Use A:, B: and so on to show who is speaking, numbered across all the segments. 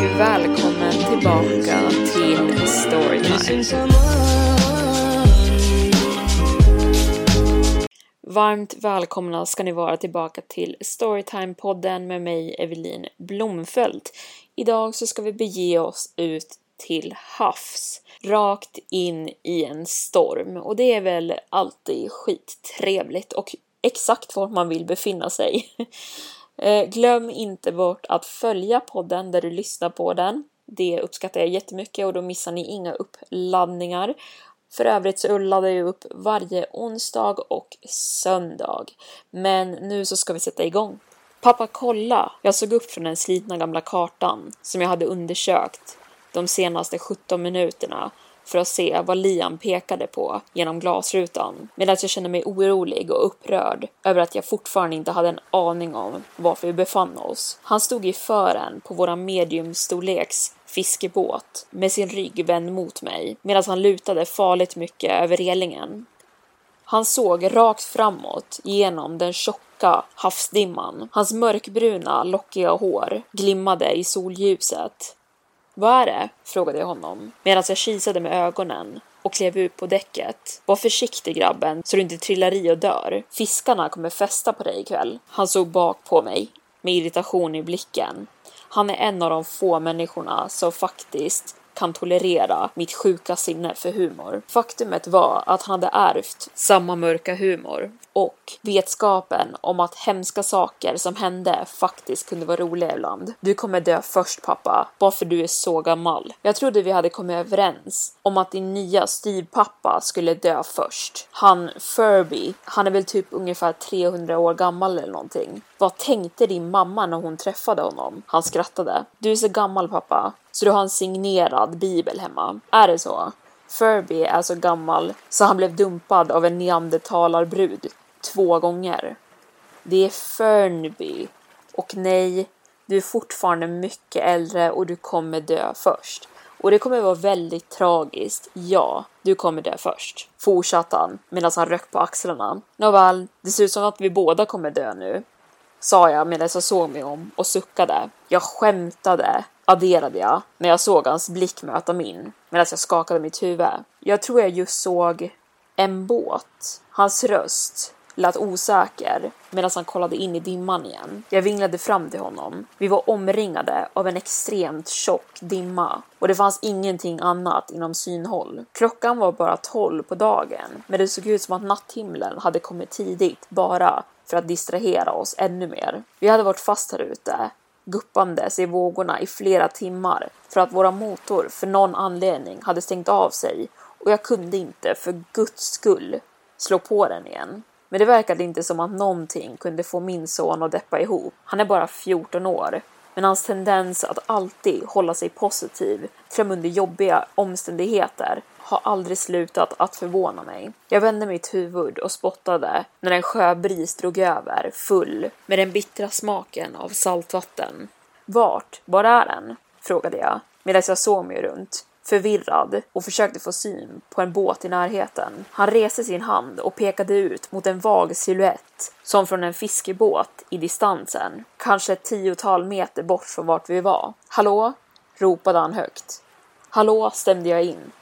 A: Välkommen tillbaka till Storytime. Varmt välkomna ska ni vara tillbaka till Storytime-podden med mig Evelin Blomfelt. Idag så ska vi bege oss ut till havs, rakt in i en storm och det är väl alltid skittrevligt och exakt var man vill befinna sig. Eh, glöm inte bort att följa podden där du lyssnar på den. Det uppskattar jag jättemycket och då missar ni inga uppladdningar. För övrigt så laddar jag upp varje onsdag och söndag. Men nu så ska vi sätta igång. Pappa kolla! Jag såg upp från den slitna gamla kartan som jag hade undersökt de senaste 17 minuterna för att se vad Liam pekade på genom glasrutan medan jag kände mig orolig och upprörd över att jag fortfarande inte hade en aning om varför vi befann oss. Han stod i fören på vår mediumstorleks fiskebåt med sin rygg vänd mot mig medan han lutade farligt mycket över relingen. Han såg rakt framåt genom den tjocka havsdimman. Hans mörkbruna, lockiga hår glimmade i solljuset. Vad är det? frågade jag honom medan jag kisade med ögonen och klev ut på däcket. Var försiktig grabben så du inte trillar i och dör. Fiskarna kommer festa på dig ikväll. Han såg bak på mig med irritation i blicken. Han är en av de få människorna som faktiskt kan tolerera mitt sjuka sinne för humor. Faktumet var att han hade ärvt samma mörka humor och vetskapen om att hemska saker som hände faktiskt kunde vara roliga ibland. Du kommer dö först pappa, bara för du är så gammal. Jag trodde vi hade kommit överens om att din nya styvpappa skulle dö först. Han Furby, han är väl typ ungefär 300 år gammal eller någonting. Vad tänkte din mamma när hon träffade honom? Han skrattade. Du är så gammal pappa, så du har en signerad bibel hemma. Är det så? Furby är så gammal så han blev dumpad av en neandertalarbrud två gånger. Det är Fernby. Och nej, du är fortfarande mycket äldre och du kommer dö först. Och det kommer vara väldigt tragiskt. Ja, du kommer dö först. Fortsatte han medan han röck på axlarna. Nåväl, det ser ut som att vi båda kommer dö nu. Sa jag medan jag såg mig om och suckade. Jag skämtade, adderade jag när jag såg hans blick möta min medan jag skakade mitt huvud. Jag tror jag just såg en båt. Hans röst lät osäker medan han kollade in i dimman igen. Jag vinglade fram till honom. Vi var omringade av en extremt tjock dimma och det fanns ingenting annat inom synhåll. Klockan var bara tolv på dagen, men det såg ut som att natthimlen hade kommit tidigt bara för att distrahera oss ännu mer. Vi hade varit fast här ute, guppandes i vågorna i flera timmar för att våra motor för någon anledning hade stängt av sig och jag kunde inte för guds skull slå på den igen. Men det verkade inte som att någonting kunde få min son att deppa ihop. Han är bara 14 år, men hans tendens att alltid hålla sig positiv, till och med under jobbiga omständigheter, har aldrig slutat att förvåna mig. Jag vände mitt huvud och spottade när en sjöbris drog över, full med den bittra smaken av saltvatten. Vart? Var är den? frågade jag medan jag såg mig runt förvirrad och försökte få syn på en båt i närheten. Han reste sin hand och pekade ut mot en vag siluett som från en fiskebåt i distansen, kanske ett tiotal meter bort från vart vi var. Hallå? ropade han högt. Hallå, stämde jag in.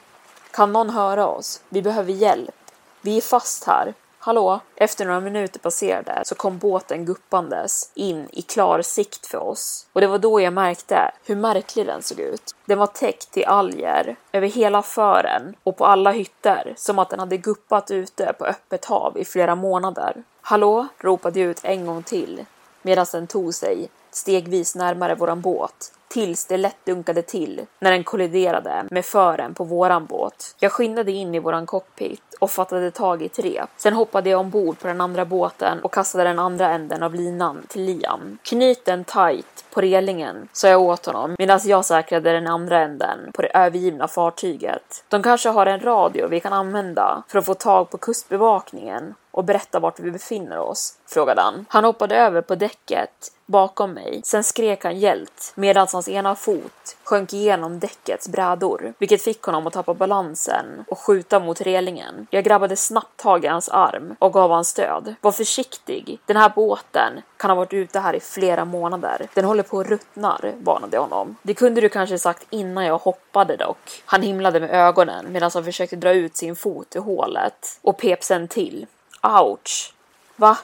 A: Kan någon höra oss? Vi behöver hjälp. Vi är fast här. Hallå? Efter några minuter passerade så kom båten guppandes in i klar sikt för oss. Och det var då jag märkte hur märklig den såg ut. Den var täckt i alger över hela fören och på alla hytter som att den hade guppat ute på öppet hav i flera månader. Hallå? ropade jag ut en gång till medan den tog sig stegvis närmare våran båt tills det lätt dunkade till när den kolliderade med fören på våran båt. Jag skyndade in i våran cockpit och fattade tag i ett rep. Sen hoppade jag ombord på den andra båten och kastade den andra änden av linan till Liam. Knyt den tight på relingen, sa jag åt honom medan jag säkrade den andra änden på det övergivna fartyget. De kanske har en radio vi kan använda för att få tag på kustbevakningen och berätta vart vi befinner oss? frågade han. Han hoppade över på däcket bakom mig. Sen skrek han hjält medan hans ena fot sjönk igenom däckets brädor, vilket fick honom att tappa balansen och skjuta mot relingen. Jag grabbade snabbt tag i hans arm och gav han stöd. Var försiktig. Den här båten kan ha varit ute här i flera månader. Den håller på att ruttnar, varnade jag honom. Det kunde du kanske sagt innan jag hoppade dock. Han himlade med ögonen medan han försökte dra ut sin fot ur hålet och pep sen till. Ouch! Va?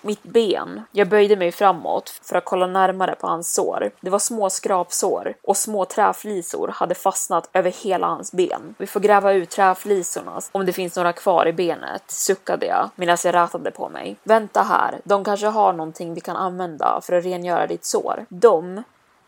A: Mitt ben. Jag böjde mig framåt för att kolla närmare på hans sår. Det var små skrapsår och små träflisor hade fastnat över hela hans ben. Vi får gräva ut träflisorna om det finns några kvar i benet, suckade jag medan jag rätade på mig. Vänta här, de kanske har någonting vi kan använda för att rengöra ditt sår. De?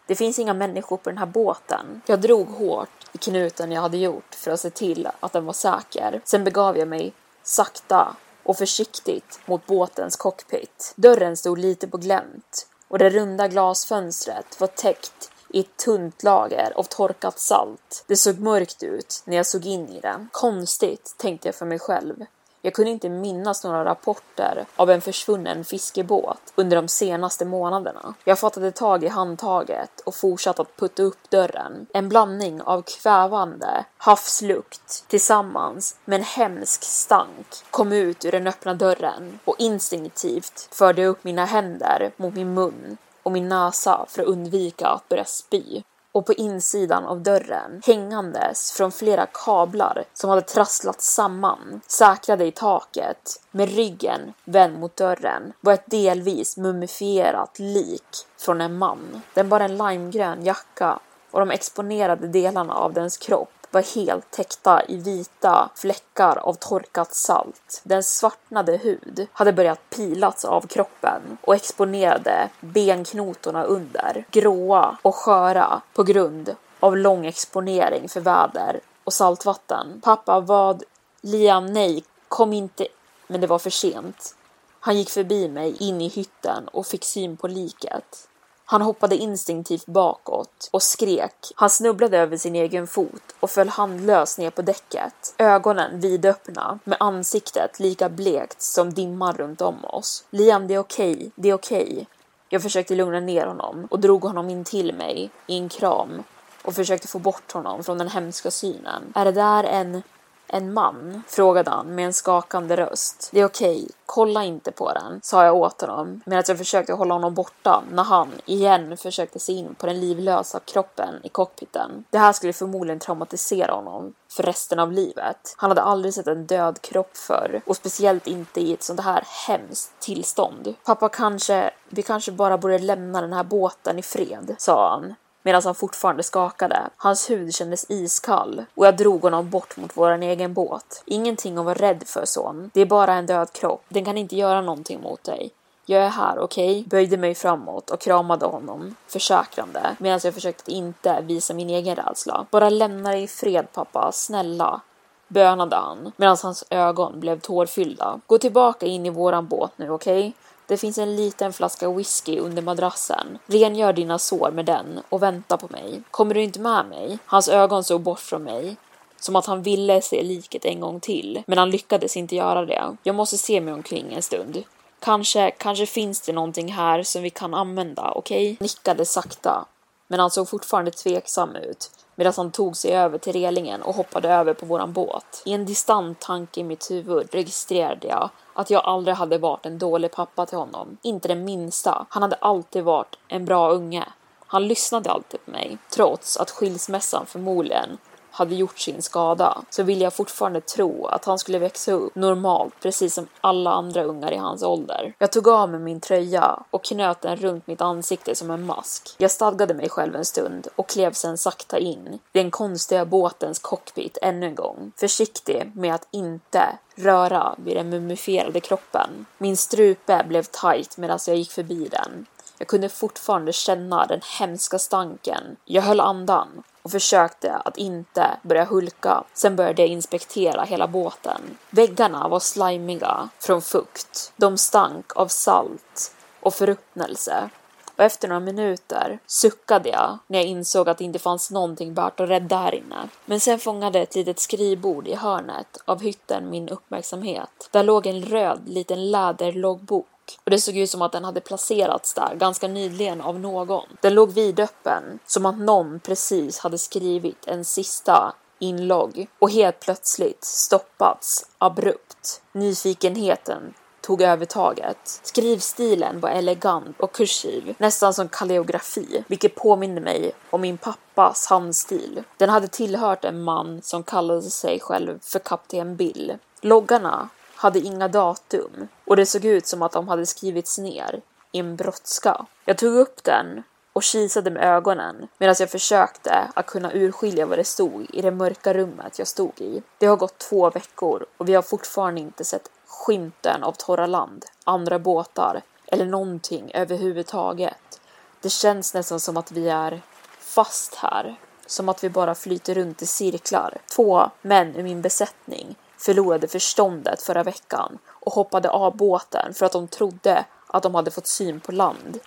A: Det finns inga människor på den här båten. Jag drog hårt i knuten jag hade gjort för att se till att den var säker. Sen begav jag mig sakta och försiktigt mot båtens cockpit. Dörren stod lite på glänt och det runda glasfönstret var täckt i ett tunt lager av torkat salt. Det såg mörkt ut när jag såg in i det. Konstigt, tänkte jag för mig själv. Jag kunde inte minnas några rapporter av en försvunnen fiskebåt under de senaste månaderna. Jag fattade tag i handtaget och fortsatte att putta upp dörren. En blandning av kvävande havslukt tillsammans med en hemsk stank kom ut ur den öppna dörren och instinktivt förde jag upp mina händer mot min mun och min näsa för att undvika att börja spy och på insidan av dörren hängandes från flera kablar som hade trasslats samman, säkrade i taket, med ryggen vänd mot dörren, var ett delvis mumifierat lik från en man. Den bar en limegrön jacka och de exponerade delarna av dens kropp var helt täckta i vita fläckar av torkat salt. Den svartnade hud hade börjat pilats av kroppen och exponerade benknotorna under, gråa och sköra på grund av lång exponering för väder och saltvatten. Pappa vad? Liam, nej, kom inte. Men det var för sent. Han gick förbi mig in i hytten och fick syn på liket. Han hoppade instinktivt bakåt och skrek. Han snubblade över sin egen fot och föll handlös ner på däcket. Ögonen vidöppna, med ansiktet lika blekt som dimman runt om oss. Liam, det är okej, okay. det är okej. Okay. Jag försökte lugna ner honom och drog honom in till mig i en kram och försökte få bort honom från den hemska synen. Är det där en en man? frågade han med en skakande röst. Det är okej, kolla inte på den, sa jag åt honom medan jag försökte hålla honom borta när han igen försökte se in på den livlösa kroppen i cockpiten. Det här skulle förmodligen traumatisera honom för resten av livet. Han hade aldrig sett en död kropp förr och speciellt inte i ett sånt här hemskt tillstånd. Pappa kanske, vi kanske bara borde lämna den här båten i fred, sa han medan han fortfarande skakade. Hans hud kändes iskall och jag drog honom bort mot våran egen båt. Ingenting att vara rädd för son. Det är bara en död kropp. Den kan inte göra någonting mot dig. Jag är här, okej? Okay? Böjde mig framåt och kramade honom försäkrande medan jag försökte att inte visa min egen rädsla. Bara lämna dig i fred pappa, snälla bönade han medan hans ögon blev tårfyllda. Gå tillbaka in i våran båt nu, okej? Okay? Det finns en liten flaska whisky under madrassen. Rengör dina sår med den och vänta på mig. Kommer du inte med mig? Hans ögon såg bort från mig. Som att han ville se liket en gång till, men han lyckades inte göra det. Jag måste se mig omkring en stund. Kanske, kanske finns det någonting här som vi kan använda, okej? Okay? Nickade sakta, men han såg fortfarande tveksam ut medan han tog sig över till relingen och hoppade över på våran båt. I en distant tanke i mitt huvud registrerade jag att jag aldrig hade varit en dålig pappa till honom. Inte den minsta. Han hade alltid varit en bra unge. Han lyssnade alltid på mig, trots att skilsmässan förmodligen hade gjort sin skada så ville jag fortfarande tro att han skulle växa upp normalt precis som alla andra ungar i hans ålder. Jag tog av mig min tröja och knöt den runt mitt ansikte som en mask. Jag stadgade mig själv en stund och klev sedan sakta in i den konstiga båtens cockpit ännu en gång. Försiktig med att inte röra vid den mumifierade kroppen. Min strupe blev tight medan jag gick förbi den. Jag kunde fortfarande känna den hemska stanken. Jag höll andan och försökte att inte börja hulka. Sen började jag inspektera hela båten. Väggarna var slimiga från fukt. De stank av salt och förruttnelse. Och efter några minuter suckade jag när jag insåg att det inte fanns någonting värt att rädda här inne. Men sen fångade ett litet skrivbord i hörnet av hytten min uppmärksamhet. Där låg en röd liten läderloggbok och det såg ut som att den hade placerats där ganska nyligen av någon. Den låg vidöppen, som att någon precis hade skrivit en sista inlogg och helt plötsligt stoppats abrupt. Nyfikenheten tog övertaget. Skrivstilen var elegant och kursiv, nästan som kalligrafi, vilket påminde mig om min pappas handstil. Den hade tillhört en man som kallade sig själv för Kapten Bill. Loggarna hade inga datum och det såg ut som att de hade skrivits ner i en brådska. Jag tog upp den och kisade med ögonen medan jag försökte att kunna urskilja vad det stod i det mörka rummet jag stod i. Det har gått två veckor och vi har fortfarande inte sett skymten av torra land, andra båtar eller någonting överhuvudtaget. Det känns nästan som att vi är fast här, som att vi bara flyter runt i cirklar. Två män ur min besättning förlorade förståndet förra veckan och hoppade av båten för att de trodde att de hade fått syn på land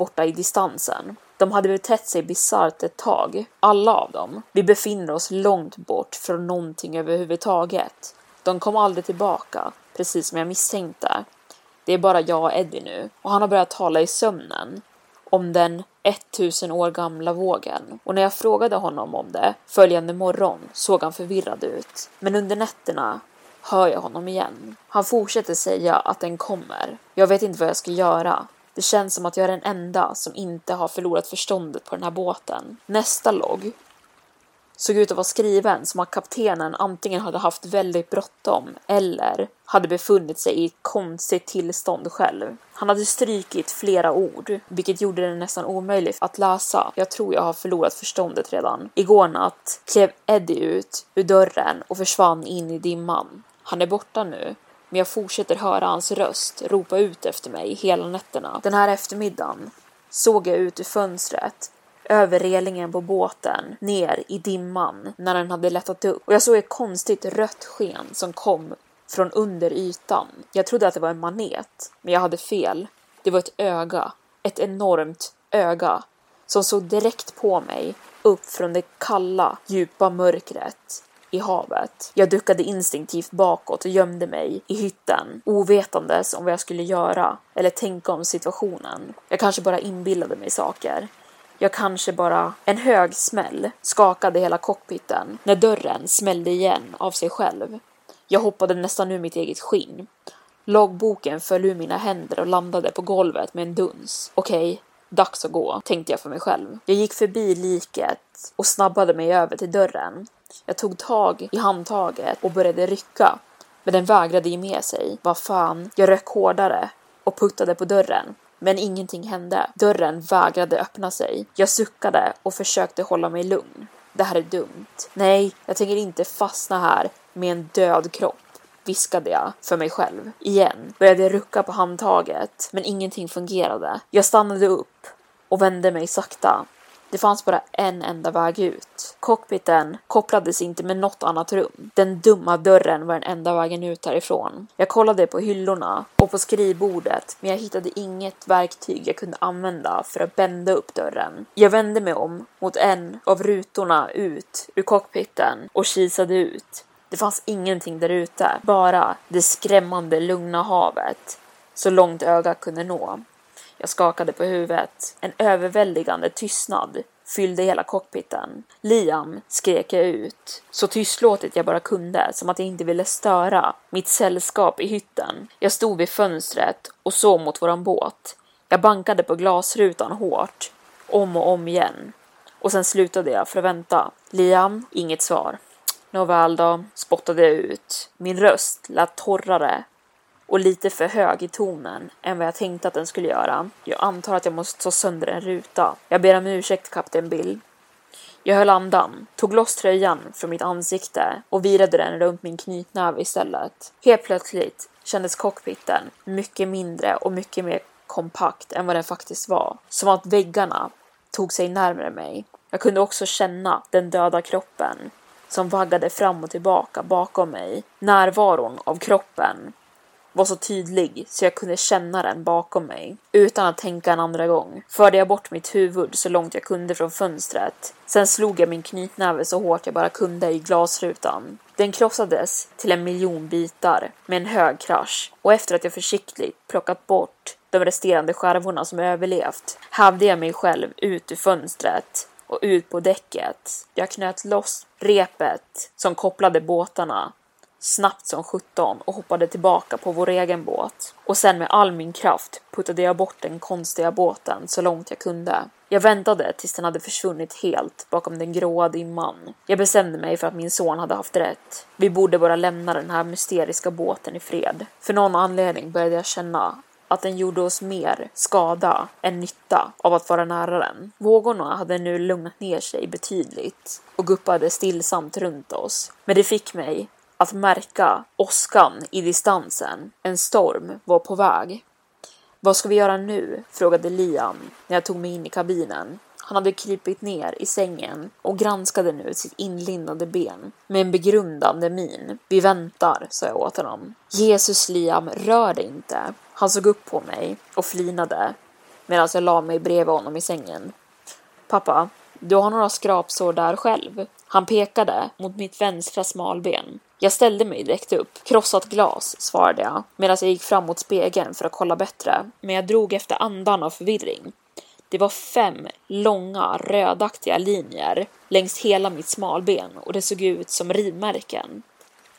A: borta i distansen. De hade betett sig bisarrt ett tag, alla av dem. Vi befinner oss långt bort från någonting överhuvudtaget. De kom aldrig tillbaka, precis som jag misstänkte. Det är bara jag och Eddie nu och han har börjat tala i sömnen om den 1000 år gamla vågen och när jag frågade honom om det följande morgon såg han förvirrad ut. Men under nätterna hör jag honom igen. Han fortsätter säga att den kommer. Jag vet inte vad jag ska göra. Det känns som att jag är den enda som inte har förlorat förståndet på den här båten. Nästa logg såg ut att vara skriven som att kaptenen antingen hade haft väldigt bråttom eller hade befunnit sig i ett konstigt tillstånd själv. Han hade strykit flera ord, vilket gjorde det nästan omöjligt att läsa. Jag tror jag har förlorat förståndet redan. Igår natt klev Eddie ut ur dörren och försvann in i dimman. Han är borta nu, men jag fortsätter höra hans röst ropa ut efter mig hela nätterna. Den här eftermiddagen såg jag ut ur fönstret över relingen på båten ner i dimman när den hade lättat upp och jag såg ett konstigt rött sken som kom från under ytan. Jag trodde att det var en manet, men jag hade fel. Det var ett öga, ett enormt öga som såg direkt på mig upp från det kalla, djupa mörkret i havet. Jag duckade instinktivt bakåt och gömde mig i hytten, ovetandes om vad jag skulle göra eller tänka om situationen. Jag kanske bara inbillade mig saker. Jag kanske bara... En hög smäll skakade hela cockpiten när dörren smällde igen av sig själv. Jag hoppade nästan ur mitt eget skinn. Logboken föll ur mina händer och landade på golvet med en duns. Okej, okay, dags att gå, tänkte jag för mig själv. Jag gick förbi liket och snabbade mig över till dörren. Jag tog tag i handtaget och började rycka, men den vägrade ge med sig. Vad fan, jag rök hårdare och puttade på dörren. Men ingenting hände. Dörren vägrade öppna sig. Jag suckade och försökte hålla mig lugn. Det här är dumt. Nej, jag tänker inte fastna här med en död kropp viskade jag för mig själv. Igen började jag rucka på handtaget, men ingenting fungerade. Jag stannade upp och vände mig sakta det fanns bara en enda väg ut. Cockpiten kopplades inte med något annat rum. Den dumma dörren var den enda vägen ut härifrån. Jag kollade på hyllorna och på skrivbordet, men jag hittade inget verktyg jag kunde använda för att bända upp dörren. Jag vände mig om mot en av rutorna ut ur cockpiten och kisade ut. Det fanns ingenting där ute, bara det skrämmande lugna havet så långt ögat kunde nå. Jag skakade på huvudet. En överväldigande tystnad fyllde hela cockpiten. Liam, skrek jag ut, så tystlåtet jag bara kunde, som att jag inte ville störa mitt sällskap i hytten. Jag stod vid fönstret och såg mot våran båt. Jag bankade på glasrutan hårt, om och om igen. och sen slutade jag för att vänta. Liam, inget svar. Nåväl då, spottade jag ut. Min röst lät torrare och lite för hög i tonen än vad jag tänkte att den skulle göra. Jag antar att jag måste ta sönder en ruta. Jag ber om ursäkt, kapten Bill. Jag höll andan, tog loss tröjan från mitt ansikte och virade den runt min knytnäve istället. Helt plötsligt kändes cockpiten mycket mindre och mycket mer kompakt än vad den faktiskt var. Som att väggarna tog sig närmare mig. Jag kunde också känna den döda kroppen som vaggade fram och tillbaka bakom mig. Närvaron av kroppen var så tydlig så jag kunde känna den bakom mig. Utan att tänka en andra gång förde jag bort mitt huvud så långt jag kunde från fönstret. Sen slog jag min knytnäve så hårt jag bara kunde i glasrutan. Den krossades till en miljon bitar med en hög krasch och efter att jag försiktigt plockat bort de resterande skärvorna som överlevt hävde jag mig själv ut ur fönstret och ut på däcket. Jag knöt loss repet som kopplade båtarna snabbt som sjutton och hoppade tillbaka på vår egen båt. Och sen med all min kraft puttade jag bort den konstiga båten så långt jag kunde. Jag väntade tills den hade försvunnit helt bakom den gråa dimman. Jag bestämde mig för att min son hade haft rätt. Vi borde bara lämna den här mysteriska båten i fred. För någon anledning började jag känna att den gjorde oss mer skada än nytta av att vara nära den. Vågorna hade nu lugnat ner sig betydligt och guppade stillsamt runt oss. Men det fick mig att märka åskan i distansen. En storm var på väg. Vad ska vi göra nu? frågade Liam när jag tog mig in i kabinen. Han hade krypit ner i sängen och granskade nu sitt inlindade ben med en begrundande min. Vi väntar, sa jag åt honom. Jesus Liam, rör dig inte. Han såg upp på mig och flinade medan jag la mig bredvid honom i sängen. Pappa, du har några skrapsår där själv. Han pekade mot mitt vänstra smalben. Jag ställde mig direkt upp. Krossat glas, svarade jag medan jag gick fram mot spegeln för att kolla bättre. Men jag drog efter andan av förvirring. Det var fem långa rödaktiga linjer längs hela mitt smalben och det såg ut som rivmärken.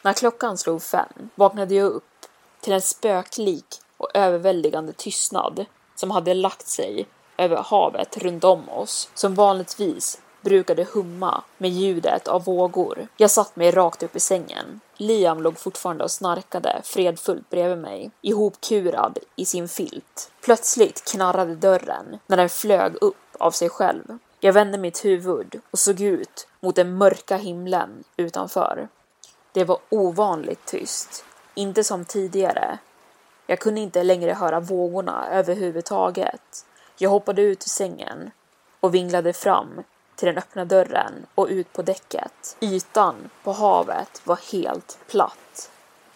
A: När klockan slog fem vaknade jag upp till en spöklik och överväldigande tystnad som hade lagt sig över havet runt om oss. Som vanligtvis brukade humma med ljudet av vågor. Jag satt mig rakt upp i sängen. Liam låg fortfarande och snarkade fredfullt bredvid mig, ihopkurad i sin filt. Plötsligt knarrade dörren när den flög upp av sig själv. Jag vände mitt huvud och såg ut mot den mörka himlen utanför. Det var ovanligt tyst. Inte som tidigare. Jag kunde inte längre höra vågorna överhuvudtaget. Jag hoppade ut ur sängen och vinglade fram till den öppna dörren och ut på däcket. Ytan på havet var helt platt.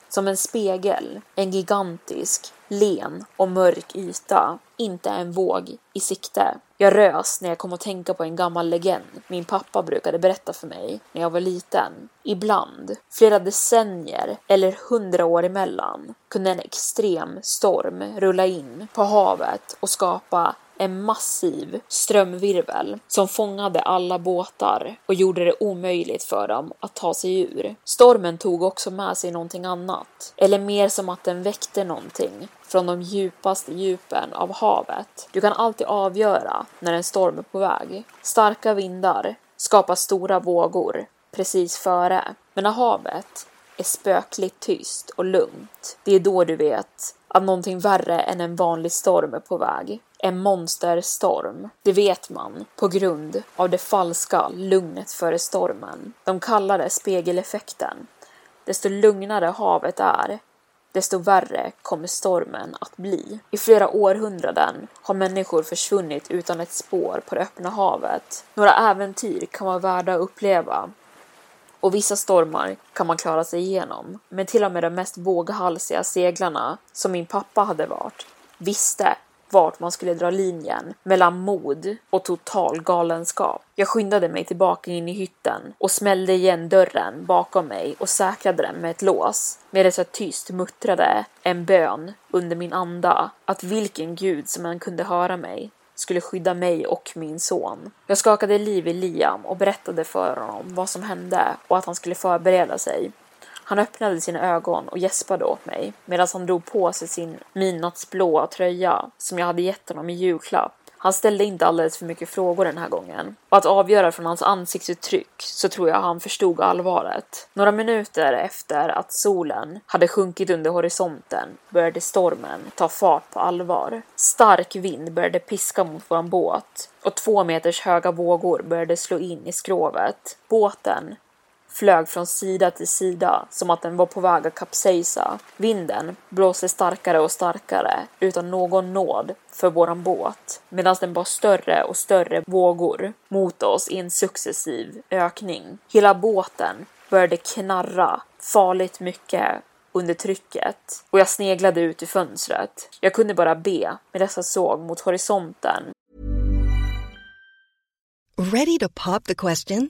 A: Som en spegel, en gigantisk, len och mörk yta, inte en våg i sikte. Jag rös när jag kom att tänka på en gammal legend min pappa brukade berätta för mig när jag var liten. Ibland, flera decennier eller hundra år emellan, kunde en extrem storm rulla in på havet och skapa en massiv strömvirvel som fångade alla båtar och gjorde det omöjligt för dem att ta sig ur. Stormen tog också med sig någonting annat, eller mer som att den väckte någonting från de djupaste djupen av havet. Du kan alltid avgöra när en storm är på väg. Starka vindar skapar stora vågor precis före, men när havet är spökligt tyst och lugnt, det är då du vet att någonting värre än en vanlig storm är på väg en monsterstorm. Det vet man på grund av det falska lugnet före stormen. De kallar det spegeleffekten. Desto lugnare havet är, desto värre kommer stormen att bli. I flera århundraden har människor försvunnit utan ett spår på det öppna havet. Några äventyr kan vara värda att uppleva och vissa stormar kan man klara sig igenom. Men till och med de mest våghalsiga seglarna, som min pappa hade varit, visste vart man skulle dra linjen mellan mod och total galenskap. Jag skyndade mig tillbaka in i hytten och smällde igen dörren bakom mig och säkrade den med ett lås medan jag tyst muttrade en bön under min anda att vilken gud som än kunde höra mig skulle skydda mig och min son. Jag skakade liv i Liam och berättade för honom vad som hände och att han skulle förbereda sig. Han öppnade sina ögon och gäspade åt mig medan han drog på sig sin midnattsblåa tröja som jag hade gett honom i julklapp. Han ställde inte alldeles för mycket frågor den här gången. Och att avgöra från hans ansiktsuttryck så tror jag han förstod allvaret. Några minuter efter att solen hade sjunkit under horisonten började stormen ta fart på allvar. Stark vind började piska mot våran båt och två meters höga vågor började slå in i skrovet. Båten flög från sida till sida som att den var på väg att kapsejsa. Vinden blåste starkare och starkare utan någon nåd för våran båt medan den bar större och större vågor mot oss i en successiv ökning. Hela båten började knarra farligt mycket under trycket och jag sneglade ut i fönstret. Jag kunde bara be medan jag såg mot horisonten.
B: Ready to pop the question?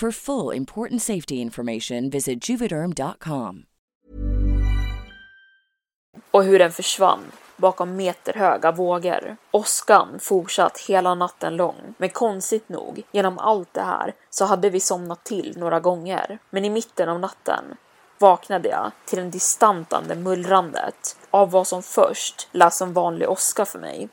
C: For full important safety information, visit juvederm.com.
A: och hur den försvann bakom meterhöga vågor. Åskan fortsatt hela natten lång, men konstigt nog, genom allt det här så hade vi somnat till några gånger. Men i mitten av natten vaknade jag till det distantande mullrandet av vad som först lät som vanlig åska för mig.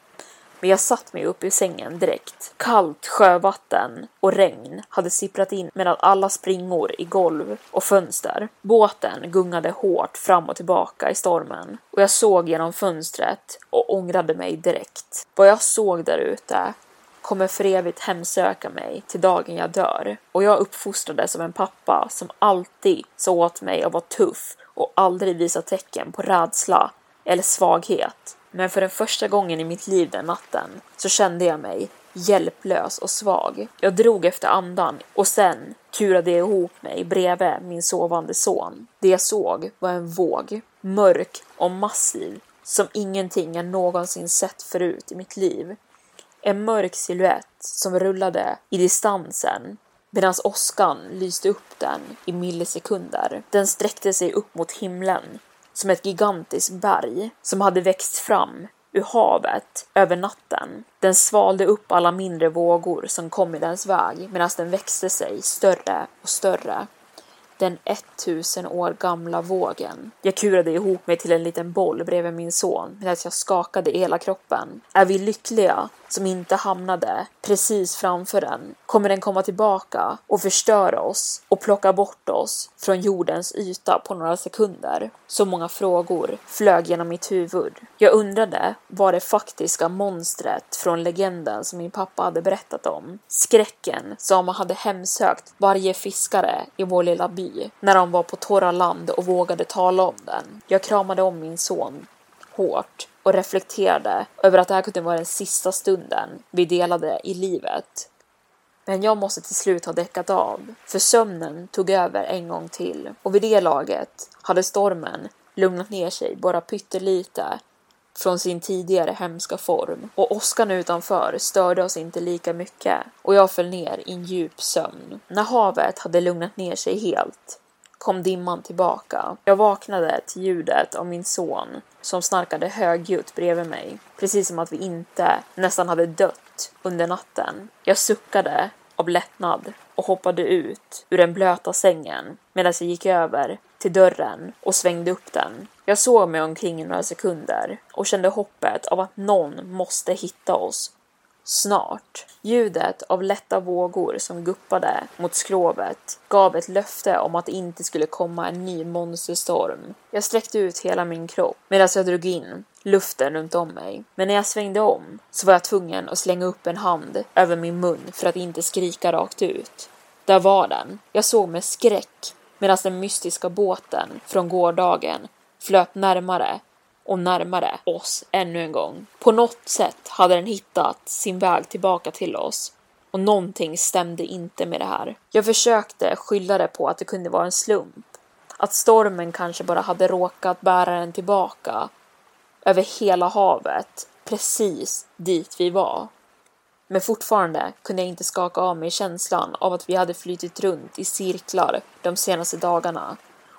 A: Men jag satt mig upp i sängen direkt. Kallt sjövatten och regn hade sipprat in mellan alla springor i golv och fönster. Båten gungade hårt fram och tillbaka i stormen och jag såg genom fönstret och ångrade mig direkt. Vad jag såg där ute kommer för evigt hemsöka mig till dagen jag dör. Och jag uppfostrades som en pappa som alltid sa åt mig att vara tuff och aldrig visa tecken på rädsla eller svaghet. Men för den första gången i mitt liv den natten så kände jag mig hjälplös och svag. Jag drog efter andan och sen kurade jag ihop mig bredvid min sovande son. Det jag såg var en våg, mörk och massiv, som ingenting jag någonsin sett förut i mitt liv. En mörk siluett som rullade i distansen medan åskan lyste upp den i millisekunder. Den sträckte sig upp mot himlen som ett gigantiskt berg som hade växt fram ur havet över natten. Den svalde upp alla mindre vågor som kom i dens väg medan den växte sig större och större den 1000 år gamla vågen. Jag kurade ihop mig till en liten boll bredvid min son medan jag skakade i hela kroppen. Är vi lyckliga som inte hamnade precis framför den? Kommer den komma tillbaka och förstöra oss och plocka bort oss från jordens yta på några sekunder? Så många frågor flög genom mitt huvud. Jag undrade vad det faktiska monstret från legenden som min pappa hade berättat om. Skräcken som hade hemsökt varje fiskare i vår lilla by när de var på torra land och vågade tala om den. Jag kramade om min son hårt och reflekterade över att det här kunde vara den sista stunden vi delade i livet. Men jag måste till slut ha däckat av, för sömnen tog över en gång till och vid det laget hade stormen lugnat ner sig bara pyttelite från sin tidigare hemska form och åskan utanför störde oss inte lika mycket och jag föll ner i en djup sömn. När havet hade lugnat ner sig helt kom dimman tillbaka. Jag vaknade till ljudet av min son som snarkade högljutt bredvid mig, precis som att vi inte nästan hade dött under natten. Jag suckade av lättnad och hoppade ut ur den blöta sängen medan jag gick över till dörren och svängde upp den. Jag såg mig omkring i några sekunder och kände hoppet av att någon måste hitta oss snart. Ljudet av lätta vågor som guppade mot skrovet gav ett löfte om att det inte skulle komma en ny monsterstorm. Jag sträckte ut hela min kropp medan jag drog in luften runt om mig. Men när jag svängde om så var jag tvungen att slänga upp en hand över min mun för att inte skrika rakt ut. Där var den. Jag såg med skräck medan den mystiska båten från gårdagen flöt närmare och närmare oss ännu en gång. På något sätt hade den hittat sin väg tillbaka till oss och någonting stämde inte med det här. Jag försökte skylla det på att det kunde vara en slump, att stormen kanske bara hade råkat bära den tillbaka över hela havet, precis dit vi var. Men fortfarande kunde jag inte skaka av mig känslan av att vi hade flytit runt i cirklar de senaste dagarna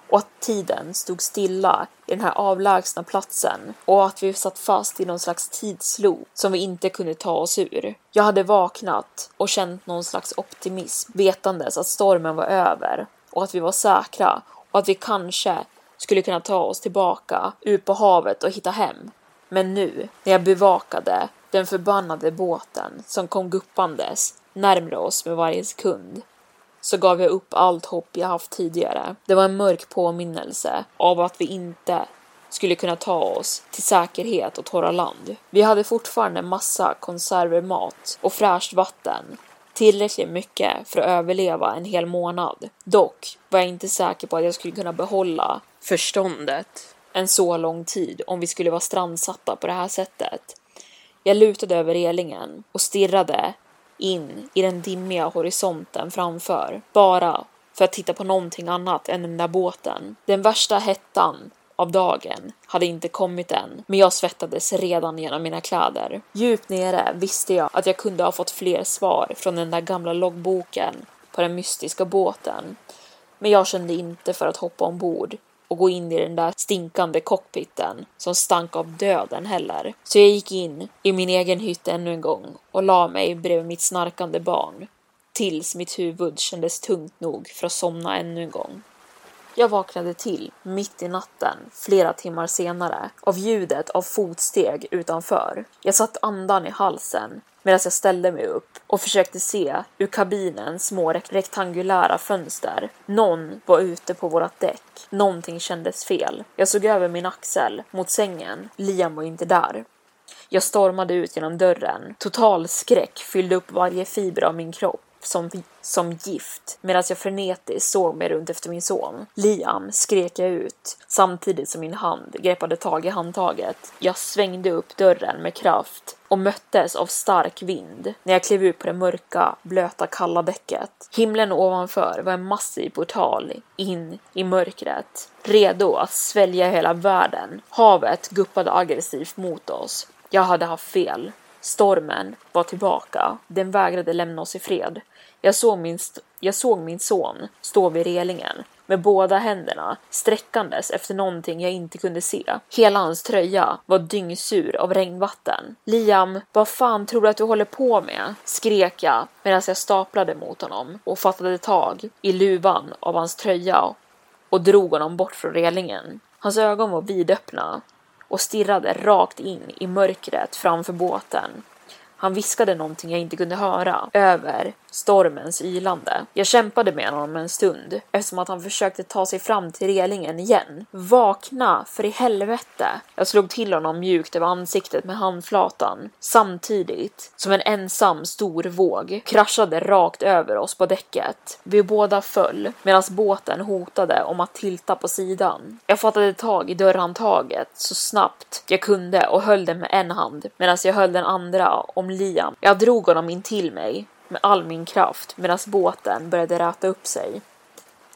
A: och att tiden stod stilla i den här avlägsna platsen och att vi satt fast i någon slags tidsloop som vi inte kunde ta oss ur. Jag hade vaknat och känt någon slags optimism vetandes att stormen var över och att vi var säkra och att vi kanske skulle kunna ta oss tillbaka ut på havet och hitta hem. Men nu, när jag bevakade den förbannade båten som kom guppandes närmre oss med varje sekund, så gav jag upp allt hopp jag haft tidigare. Det var en mörk påminnelse av att vi inte skulle kunna ta oss till säkerhet och torra land. Vi hade fortfarande massa konserver mat och fräscht vatten. Tillräckligt mycket för att överleva en hel månad. Dock var jag inte säker på att jag skulle kunna behålla förståndet en så lång tid om vi skulle vara strandsatta på det här sättet. Jag lutade över relingen och stirrade in i den dimmiga horisonten framför, bara för att titta på någonting annat än den där båten. Den värsta hettan av dagen hade inte kommit än, men jag svettades redan genom mina kläder. Djupt nere visste jag att jag kunde ha fått fler svar från den där gamla loggboken på den mystiska båten. Men jag kände inte för att hoppa ombord och gå in i den där stinkande cockpiten som stank av döden heller. Så jag gick in i min egen hytt ännu en gång och la mig bredvid mitt snarkande barn tills mitt huvud kändes tungt nog för att somna ännu en gång. Jag vaknade till mitt i natten, flera timmar senare, av ljudet av fotsteg utanför. Jag satt andan i halsen medan jag ställde mig upp och försökte se ur kabinens små rektangulära fönster. Någon var ute på vårat däck. Någonting kändes fel. Jag såg över min axel mot sängen. Liam var inte där. Jag stormade ut genom dörren. Total skräck fyllde upp varje fiber av min kropp som, som gift medan jag frenetiskt såg mig runt efter min son. Liam skrek jag ut samtidigt som min hand greppade tag i handtaget. Jag svängde upp dörren med kraft och möttes av stark vind när jag klev ut på det mörka, blöta, kalla däcket. Himlen ovanför var en massiv portal in i mörkret, redo att svälja hela världen. Havet guppade aggressivt mot oss. Jag hade haft fel. Stormen var tillbaka. Den vägrade lämna oss i fred. Jag såg min, jag såg min son stå vid relingen med båda händerna sträckandes efter någonting jag inte kunde se. Hela hans tröja var dyngsur av regnvatten. Liam, vad fan tror du att du håller på med? skrek jag medan jag staplade mot honom och fattade tag i luvan av hans tröja och drog honom bort från relingen. Hans ögon var vidöppna och stirrade rakt in i mörkret framför båten. Han viskade någonting jag inte kunde höra över stormens ylande. Jag kämpade med honom en stund eftersom att han försökte ta sig fram till relingen igen. Vakna för i helvete! Jag slog till honom mjukt över ansiktet med handflatan samtidigt som en ensam stor våg kraschade rakt över oss på däcket. Vi båda föll medan båten hotade om att tilta på sidan. Jag fattade tag i dörrhandtaget så snabbt jag kunde och höll det med en hand medan jag höll den andra om Liam. Jag drog honom in till mig med all min kraft medan båten började räta upp sig.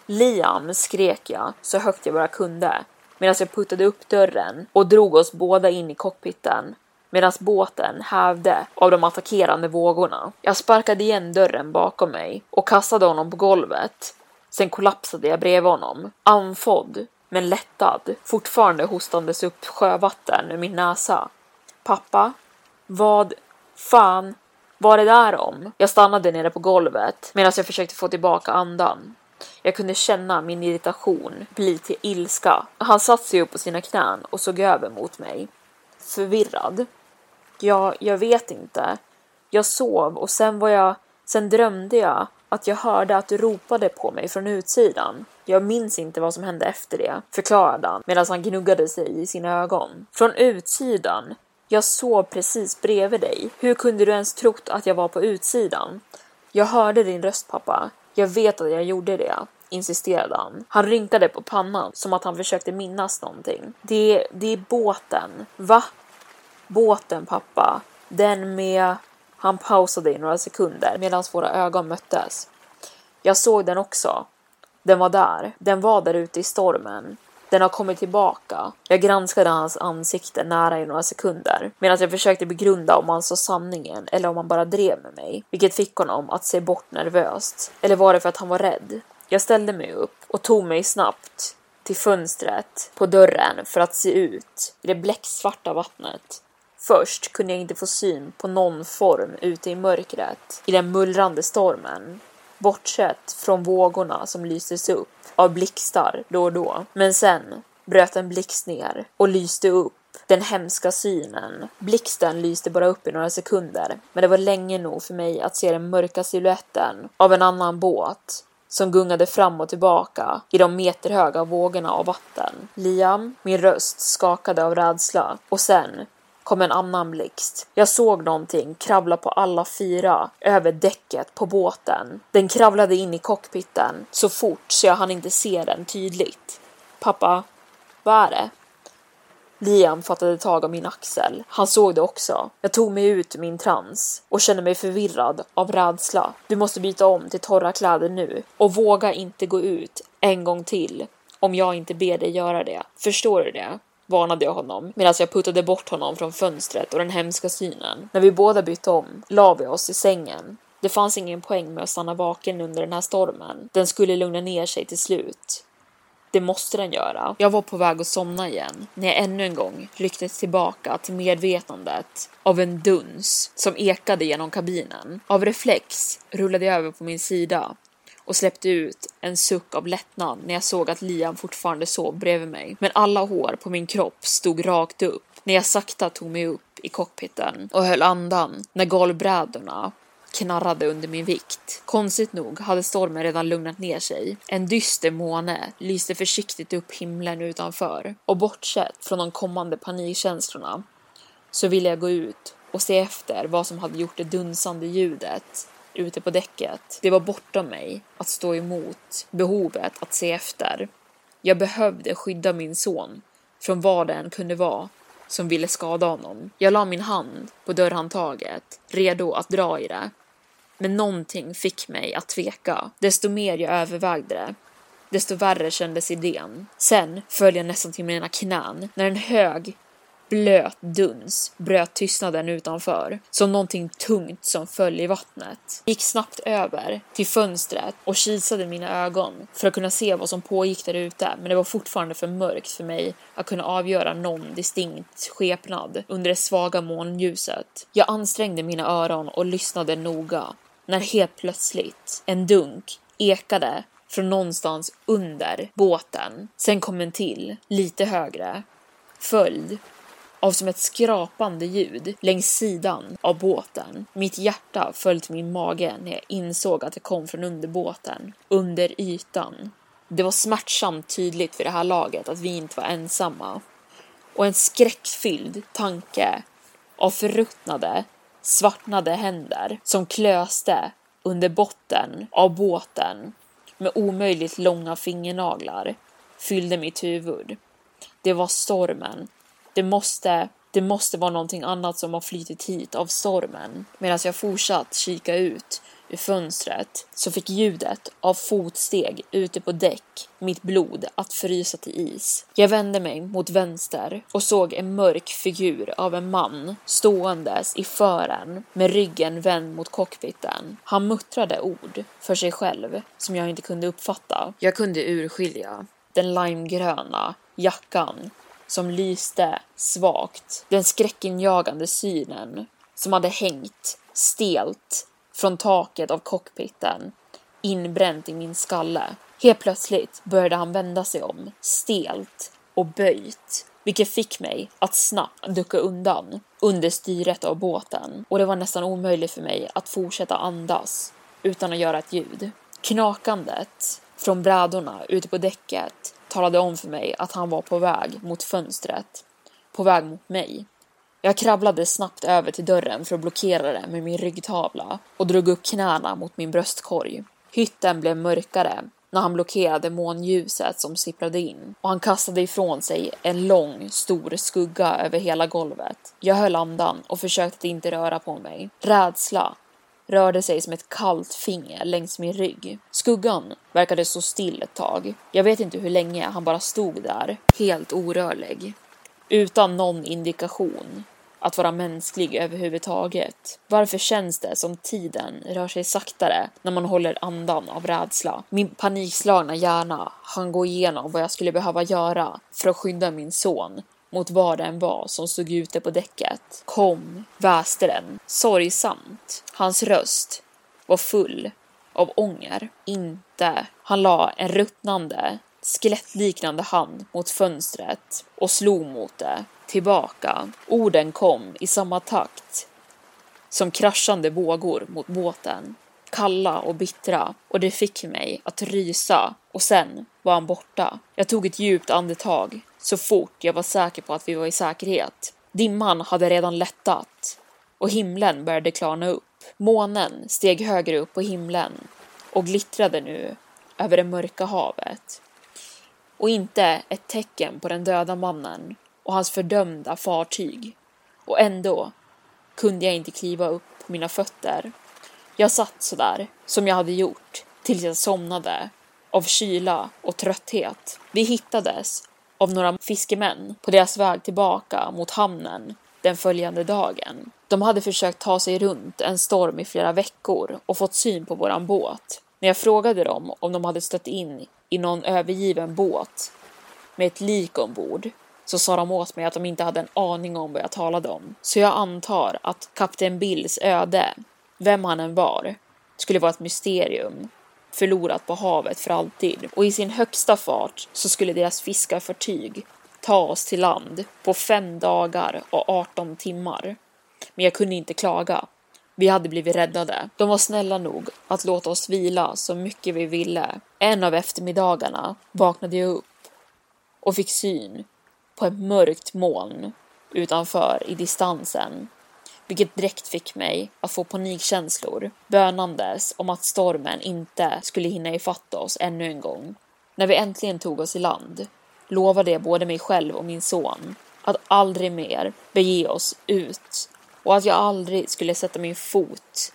A: Liam skrek jag så högt jag bara kunde medan jag puttade upp dörren och drog oss båda in i cockpiten medan båten hävde av de attackerande vågorna. Jag sparkade igen dörren bakom mig och kastade honom på golvet. Sen kollapsade jag bredvid honom, andfådd men lättad, fortfarande hostandes upp sjövatten ur min näsa. Pappa? Vad fan vad det där om? Jag stannade nere på golvet medan jag försökte få tillbaka andan. Jag kunde känna min irritation bli till ilska. Han satte sig upp på sina knän och såg över mot mig. Förvirrad. Ja, jag vet inte. Jag sov och sen var jag... Sen drömde jag att jag hörde att du ropade på mig från utsidan. Jag minns inte vad som hände efter det, förklarade han medan han gnuggade sig i sina ögon. Från utsidan? Jag sov precis bredvid dig. Hur kunde du ens trott att jag var på utsidan? Jag hörde din röst pappa. Jag vet att jag gjorde det, insisterade han. Han rynkade på pannan som att han försökte minnas någonting. Det, det är båten. Va? Båten pappa. Den med... Han pausade i några sekunder medan våra ögon möttes. Jag såg den också. Den var där. Den var där ute i stormen. Den har kommit tillbaka. Jag granskade hans ansikte nära i några sekunder medan jag försökte begrunda om han sa sanningen eller om han bara drev med mig, vilket fick honom att se bort nervöst. Eller var det för att han var rädd? Jag ställde mig upp och tog mig snabbt till fönstret på dörren för att se ut i det bläcksvarta vattnet. Först kunde jag inte få syn på någon form ute i mörkret i den mullrande stormen, bortsett från vågorna som lystes upp av blixtar då och då. Men sen bröt en blixt ner och lyste upp den hemska synen. Blixten lyste bara upp i några sekunder, men det var länge nog för mig att se den mörka siluetten av en annan båt som gungade fram och tillbaka i de meterhöga vågorna av vatten. Liam, min röst skakade av rädsla och sen kom en annan blixt. Jag såg någonting kravla på alla fyra över däcket på båten. Den kravlade in i cockpiten så fort så jag hann inte se den tydligt. Pappa, vad är det? Liam fattade tag om min axel. Han såg det också. Jag tog mig ut ur min trans och kände mig förvirrad av rädsla. Du måste byta om till torra kläder nu och våga inte gå ut en gång till om jag inte ber dig göra det. Förstår du det? Varnade jag honom medan jag puttade bort honom från fönstret och den hemska synen. När vi båda bytte om la vi oss i sängen. Det fanns ingen poäng med att stanna vaken under den här stormen. Den skulle lugna ner sig till slut. Det måste den göra. Jag var på väg att somna igen när jag ännu en gång rycktes tillbaka till medvetandet av en duns som ekade genom kabinen. Av reflex rullade jag över på min sida och släppte ut en suck av lättnad när jag såg att Liam fortfarande sov bredvid mig. Men alla hår på min kropp stod rakt upp när jag sakta tog mig upp i cockpiten och höll andan när golvbrädorna knarrade under min vikt. Konstigt nog hade stormen redan lugnat ner sig. En dyster måne lyste försiktigt upp himlen utanför och bortsett från de kommande panikkänslorna så ville jag gå ut och se efter vad som hade gjort det dunsande ljudet ute på däcket. Det var bortom mig att stå emot behovet att se efter. Jag behövde skydda min son från vad det än kunde vara som ville skada honom. Jag la min hand på dörrhandtaget, redo att dra i det. Men någonting fick mig att tveka. Desto mer jag övervägde det, desto värre kändes idén. Sen föll jag nästan till mina knän när en hög blöt duns bröt tystnaden utanför, som någonting tungt som föll i vattnet. Gick snabbt över till fönstret och kisade mina ögon för att kunna se vad som pågick där ute, men det var fortfarande för mörkt för mig att kunna avgöra någon distinkt skepnad under det svaga månljuset. Jag ansträngde mina öron och lyssnade noga när helt plötsligt en dunk ekade från någonstans under båten. Sen kom en till, lite högre, följd av som ett skrapande ljud längs sidan av båten. Mitt hjärta föll till min mage när jag insåg att det kom från underbåten, under ytan. Det var smärtsamt tydligt för det här laget att vi inte var ensamma. Och en skräckfylld tanke av förruttnade, svartnade händer som klöste under botten av båten med omöjligt långa fingernaglar fyllde mitt huvud. Det var stormen. Det måste, det måste vara någonting annat som har flytit hit av stormen. Medan jag fortsatt kika ut ur fönstret så fick ljudet av fotsteg ute på däck mitt blod att frysa till is. Jag vände mig mot vänster och såg en mörk figur av en man ståendes i fören med ryggen vänd mot cockpiten. Han muttrade ord för sig själv som jag inte kunde uppfatta. Jag kunde urskilja den limegröna jackan som lyste svagt, den skräckinjagande synen som hade hängt stelt från taket av cockpiten, inbränt i min skalle. Helt plötsligt började han vända sig om, stelt och böjt, vilket fick mig att snabbt ducka undan under styret av båten och det var nästan omöjligt för mig att fortsätta andas utan att göra ett ljud. Knakandet från brädorna ute på däcket talade om för mig att han var på väg mot fönstret, på väg mot mig. Jag kravlade snabbt över till dörren för att blockera den med min ryggtavla och drog upp knäna mot min bröstkorg. Hytten blev mörkare när han blockerade månljuset som sipprade in och han kastade ifrån sig en lång, stor skugga över hela golvet. Jag höll andan och försökte att inte röra på mig. Rädsla rörde sig som ett kallt finger längs min rygg. Skuggan verkade så still ett tag. Jag vet inte hur länge han bara stod där, helt orörlig. Utan någon indikation att vara mänsklig överhuvudtaget. Varför känns det som tiden rör sig saktare när man håller andan av rädsla? Min panikslagna hjärna hann gå igenom vad jag skulle behöva göra för att skydda min son mot vad det än var som stod ute på däcket. Kom, väste den, sorgsamt. Hans röst var full av ånger. Inte. Han la en ruttnande, skelettliknande hand mot fönstret och slog mot det tillbaka. Orden kom i samma takt som kraschande vågor mot båten. Kalla och bittra och det fick mig att rysa och sen var han borta. Jag tog ett djupt andetag så fort jag var säker på att vi var i säkerhet. Dimman hade redan lättat och himlen började klarna upp. Månen steg högre upp på himlen och glittrade nu över det mörka havet. Och inte ett tecken på den döda mannen och hans fördömda fartyg. Och ändå kunde jag inte kliva upp på mina fötter. Jag satt sådär, som jag hade gjort, tills jag somnade av kyla och trötthet. Vi hittades av några fiskemän på deras väg tillbaka mot hamnen den följande dagen. De hade försökt ta sig runt en storm i flera veckor och fått syn på våran båt. När jag frågade dem om de hade stött in i någon övergiven båt med ett lik ombord så sa de åt mig att de inte hade en aning om vad jag talade om. Så jag antar att kapten Bills öde, vem han än var, skulle vara ett mysterium förlorat på havet för alltid och i sin högsta fart så skulle deras fiskarfartyg ta oss till land på fem dagar och 18 timmar. Men jag kunde inte klaga. Vi hade blivit räddade. De var snälla nog att låta oss vila så mycket vi ville. En av eftermiddagarna vaknade jag upp och fick syn på ett mörkt moln utanför i distansen vilket direkt fick mig att få panikkänslor, bönandes om att stormen inte skulle hinna ifatta oss ännu en gång. När vi äntligen tog oss i land lovade jag både mig själv och min son att aldrig mer bege oss ut och att jag aldrig skulle sätta min fot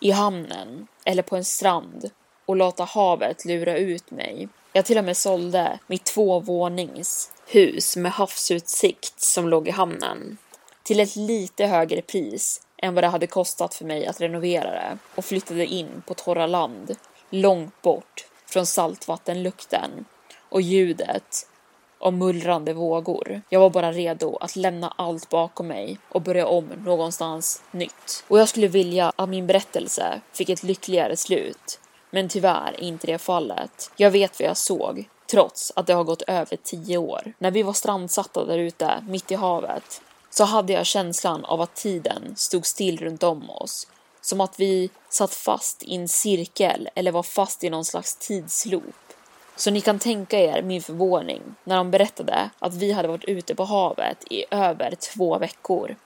A: i hamnen eller på en strand och låta havet lura ut mig. Jag till och med sålde mitt tvåvånings hus med havsutsikt som låg i hamnen till ett lite högre pris än vad det hade kostat för mig att renovera det och flyttade in på torra land långt bort från saltvattenlukten och ljudet av mullrande vågor. Jag var bara redo att lämna allt bakom mig och börja om någonstans nytt. Och jag skulle vilja att min berättelse fick ett lyckligare slut. Men tyvärr inte det fallet. Jag vet vad jag såg, trots att det har gått över tio år. När vi var strandsatta där ute, mitt i havet, så hade jag känslan av att tiden stod still runt om oss. Som att vi satt fast i en cirkel eller var fast i någon slags tidsloop. Så ni kan tänka er min förvåning när de berättade att vi hade varit ute på havet i över två veckor.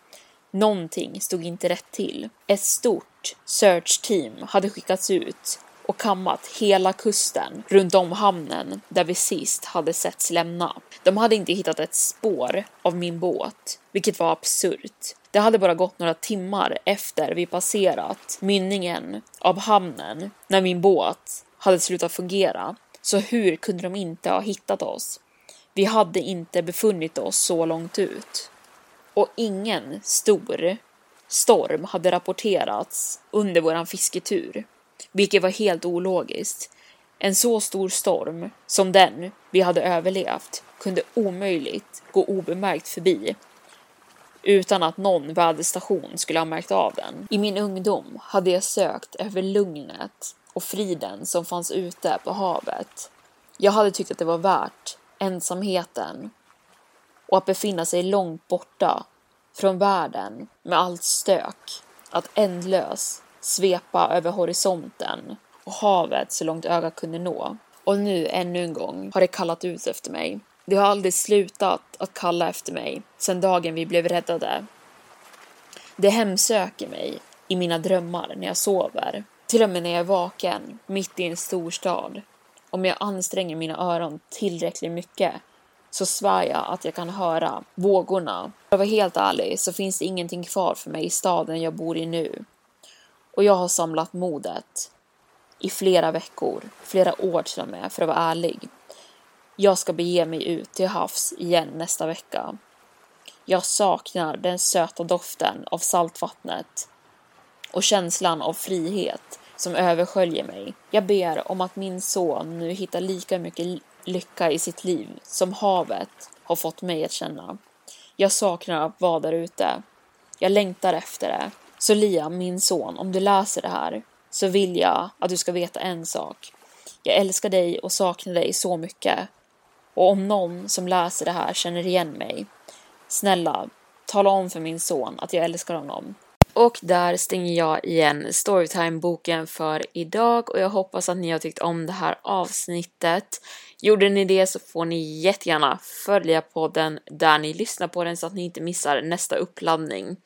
A: Någonting stod inte rätt till. Ett stort search team hade skickats ut och kammat hela kusten runt om hamnen där vi sist hade setts lämna. De hade inte hittat ett spår av min båt, vilket var absurt. Det hade bara gått några timmar efter vi passerat mynningen av hamnen när min båt hade slutat fungera. Så hur kunde de inte ha hittat oss? Vi hade inte befunnit oss så långt ut. Och ingen stor storm hade rapporterats under våran fisketur vilket var helt ologiskt. En så stor storm som den vi hade överlevt kunde omöjligt gå obemärkt förbi utan att någon väderstation skulle ha märkt av den. I min ungdom hade jag sökt över lugnet och friden som fanns ute på havet. Jag hade tyckt att det var värt ensamheten och att befinna sig långt borta från världen med allt stök, att ändlös svepa över horisonten och havet så långt ögat kunde nå. Och nu ännu en gång har det kallat ut efter mig. Det har aldrig slutat att kalla efter mig sedan dagen vi blev räddade. Det hemsöker mig i mina drömmar när jag sover. Till och med när jag är vaken, mitt i en storstad. Om jag anstränger mina öron tillräckligt mycket så svär jag att jag kan höra vågorna. För att vara helt ärlig så finns det ingenting kvar för mig i staden jag bor i nu och jag har samlat modet i flera veckor, flera år till och med, för att vara ärlig. Jag ska bege mig ut till havs igen nästa vecka. Jag saknar den söta doften av saltvattnet och känslan av frihet som översköljer mig. Jag ber om att min son nu hittar lika mycket lycka i sitt liv som havet har fått mig att känna. Jag saknar att vara där ute. Jag längtar efter det så Liam, min son, om du läser det här så vill jag att du ska veta en sak. Jag älskar dig och saknar dig så mycket. Och om någon som läser det här känner igen mig, snälla, tala om för min son att jag älskar honom. Och där stänger jag igen Storytime-boken för idag och jag hoppas att ni har tyckt om det här avsnittet. Gjorde ni det så får ni jättegärna följa podden där ni lyssnar på den så att ni inte missar nästa uppladdning.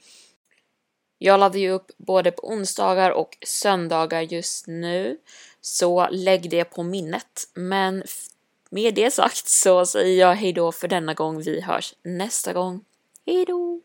A: Jag laddar ju upp både på onsdagar och söndagar just nu, så lägg det på minnet. Men med det sagt så säger jag hejdå för denna gång. Vi hörs nästa gång. Hejdå!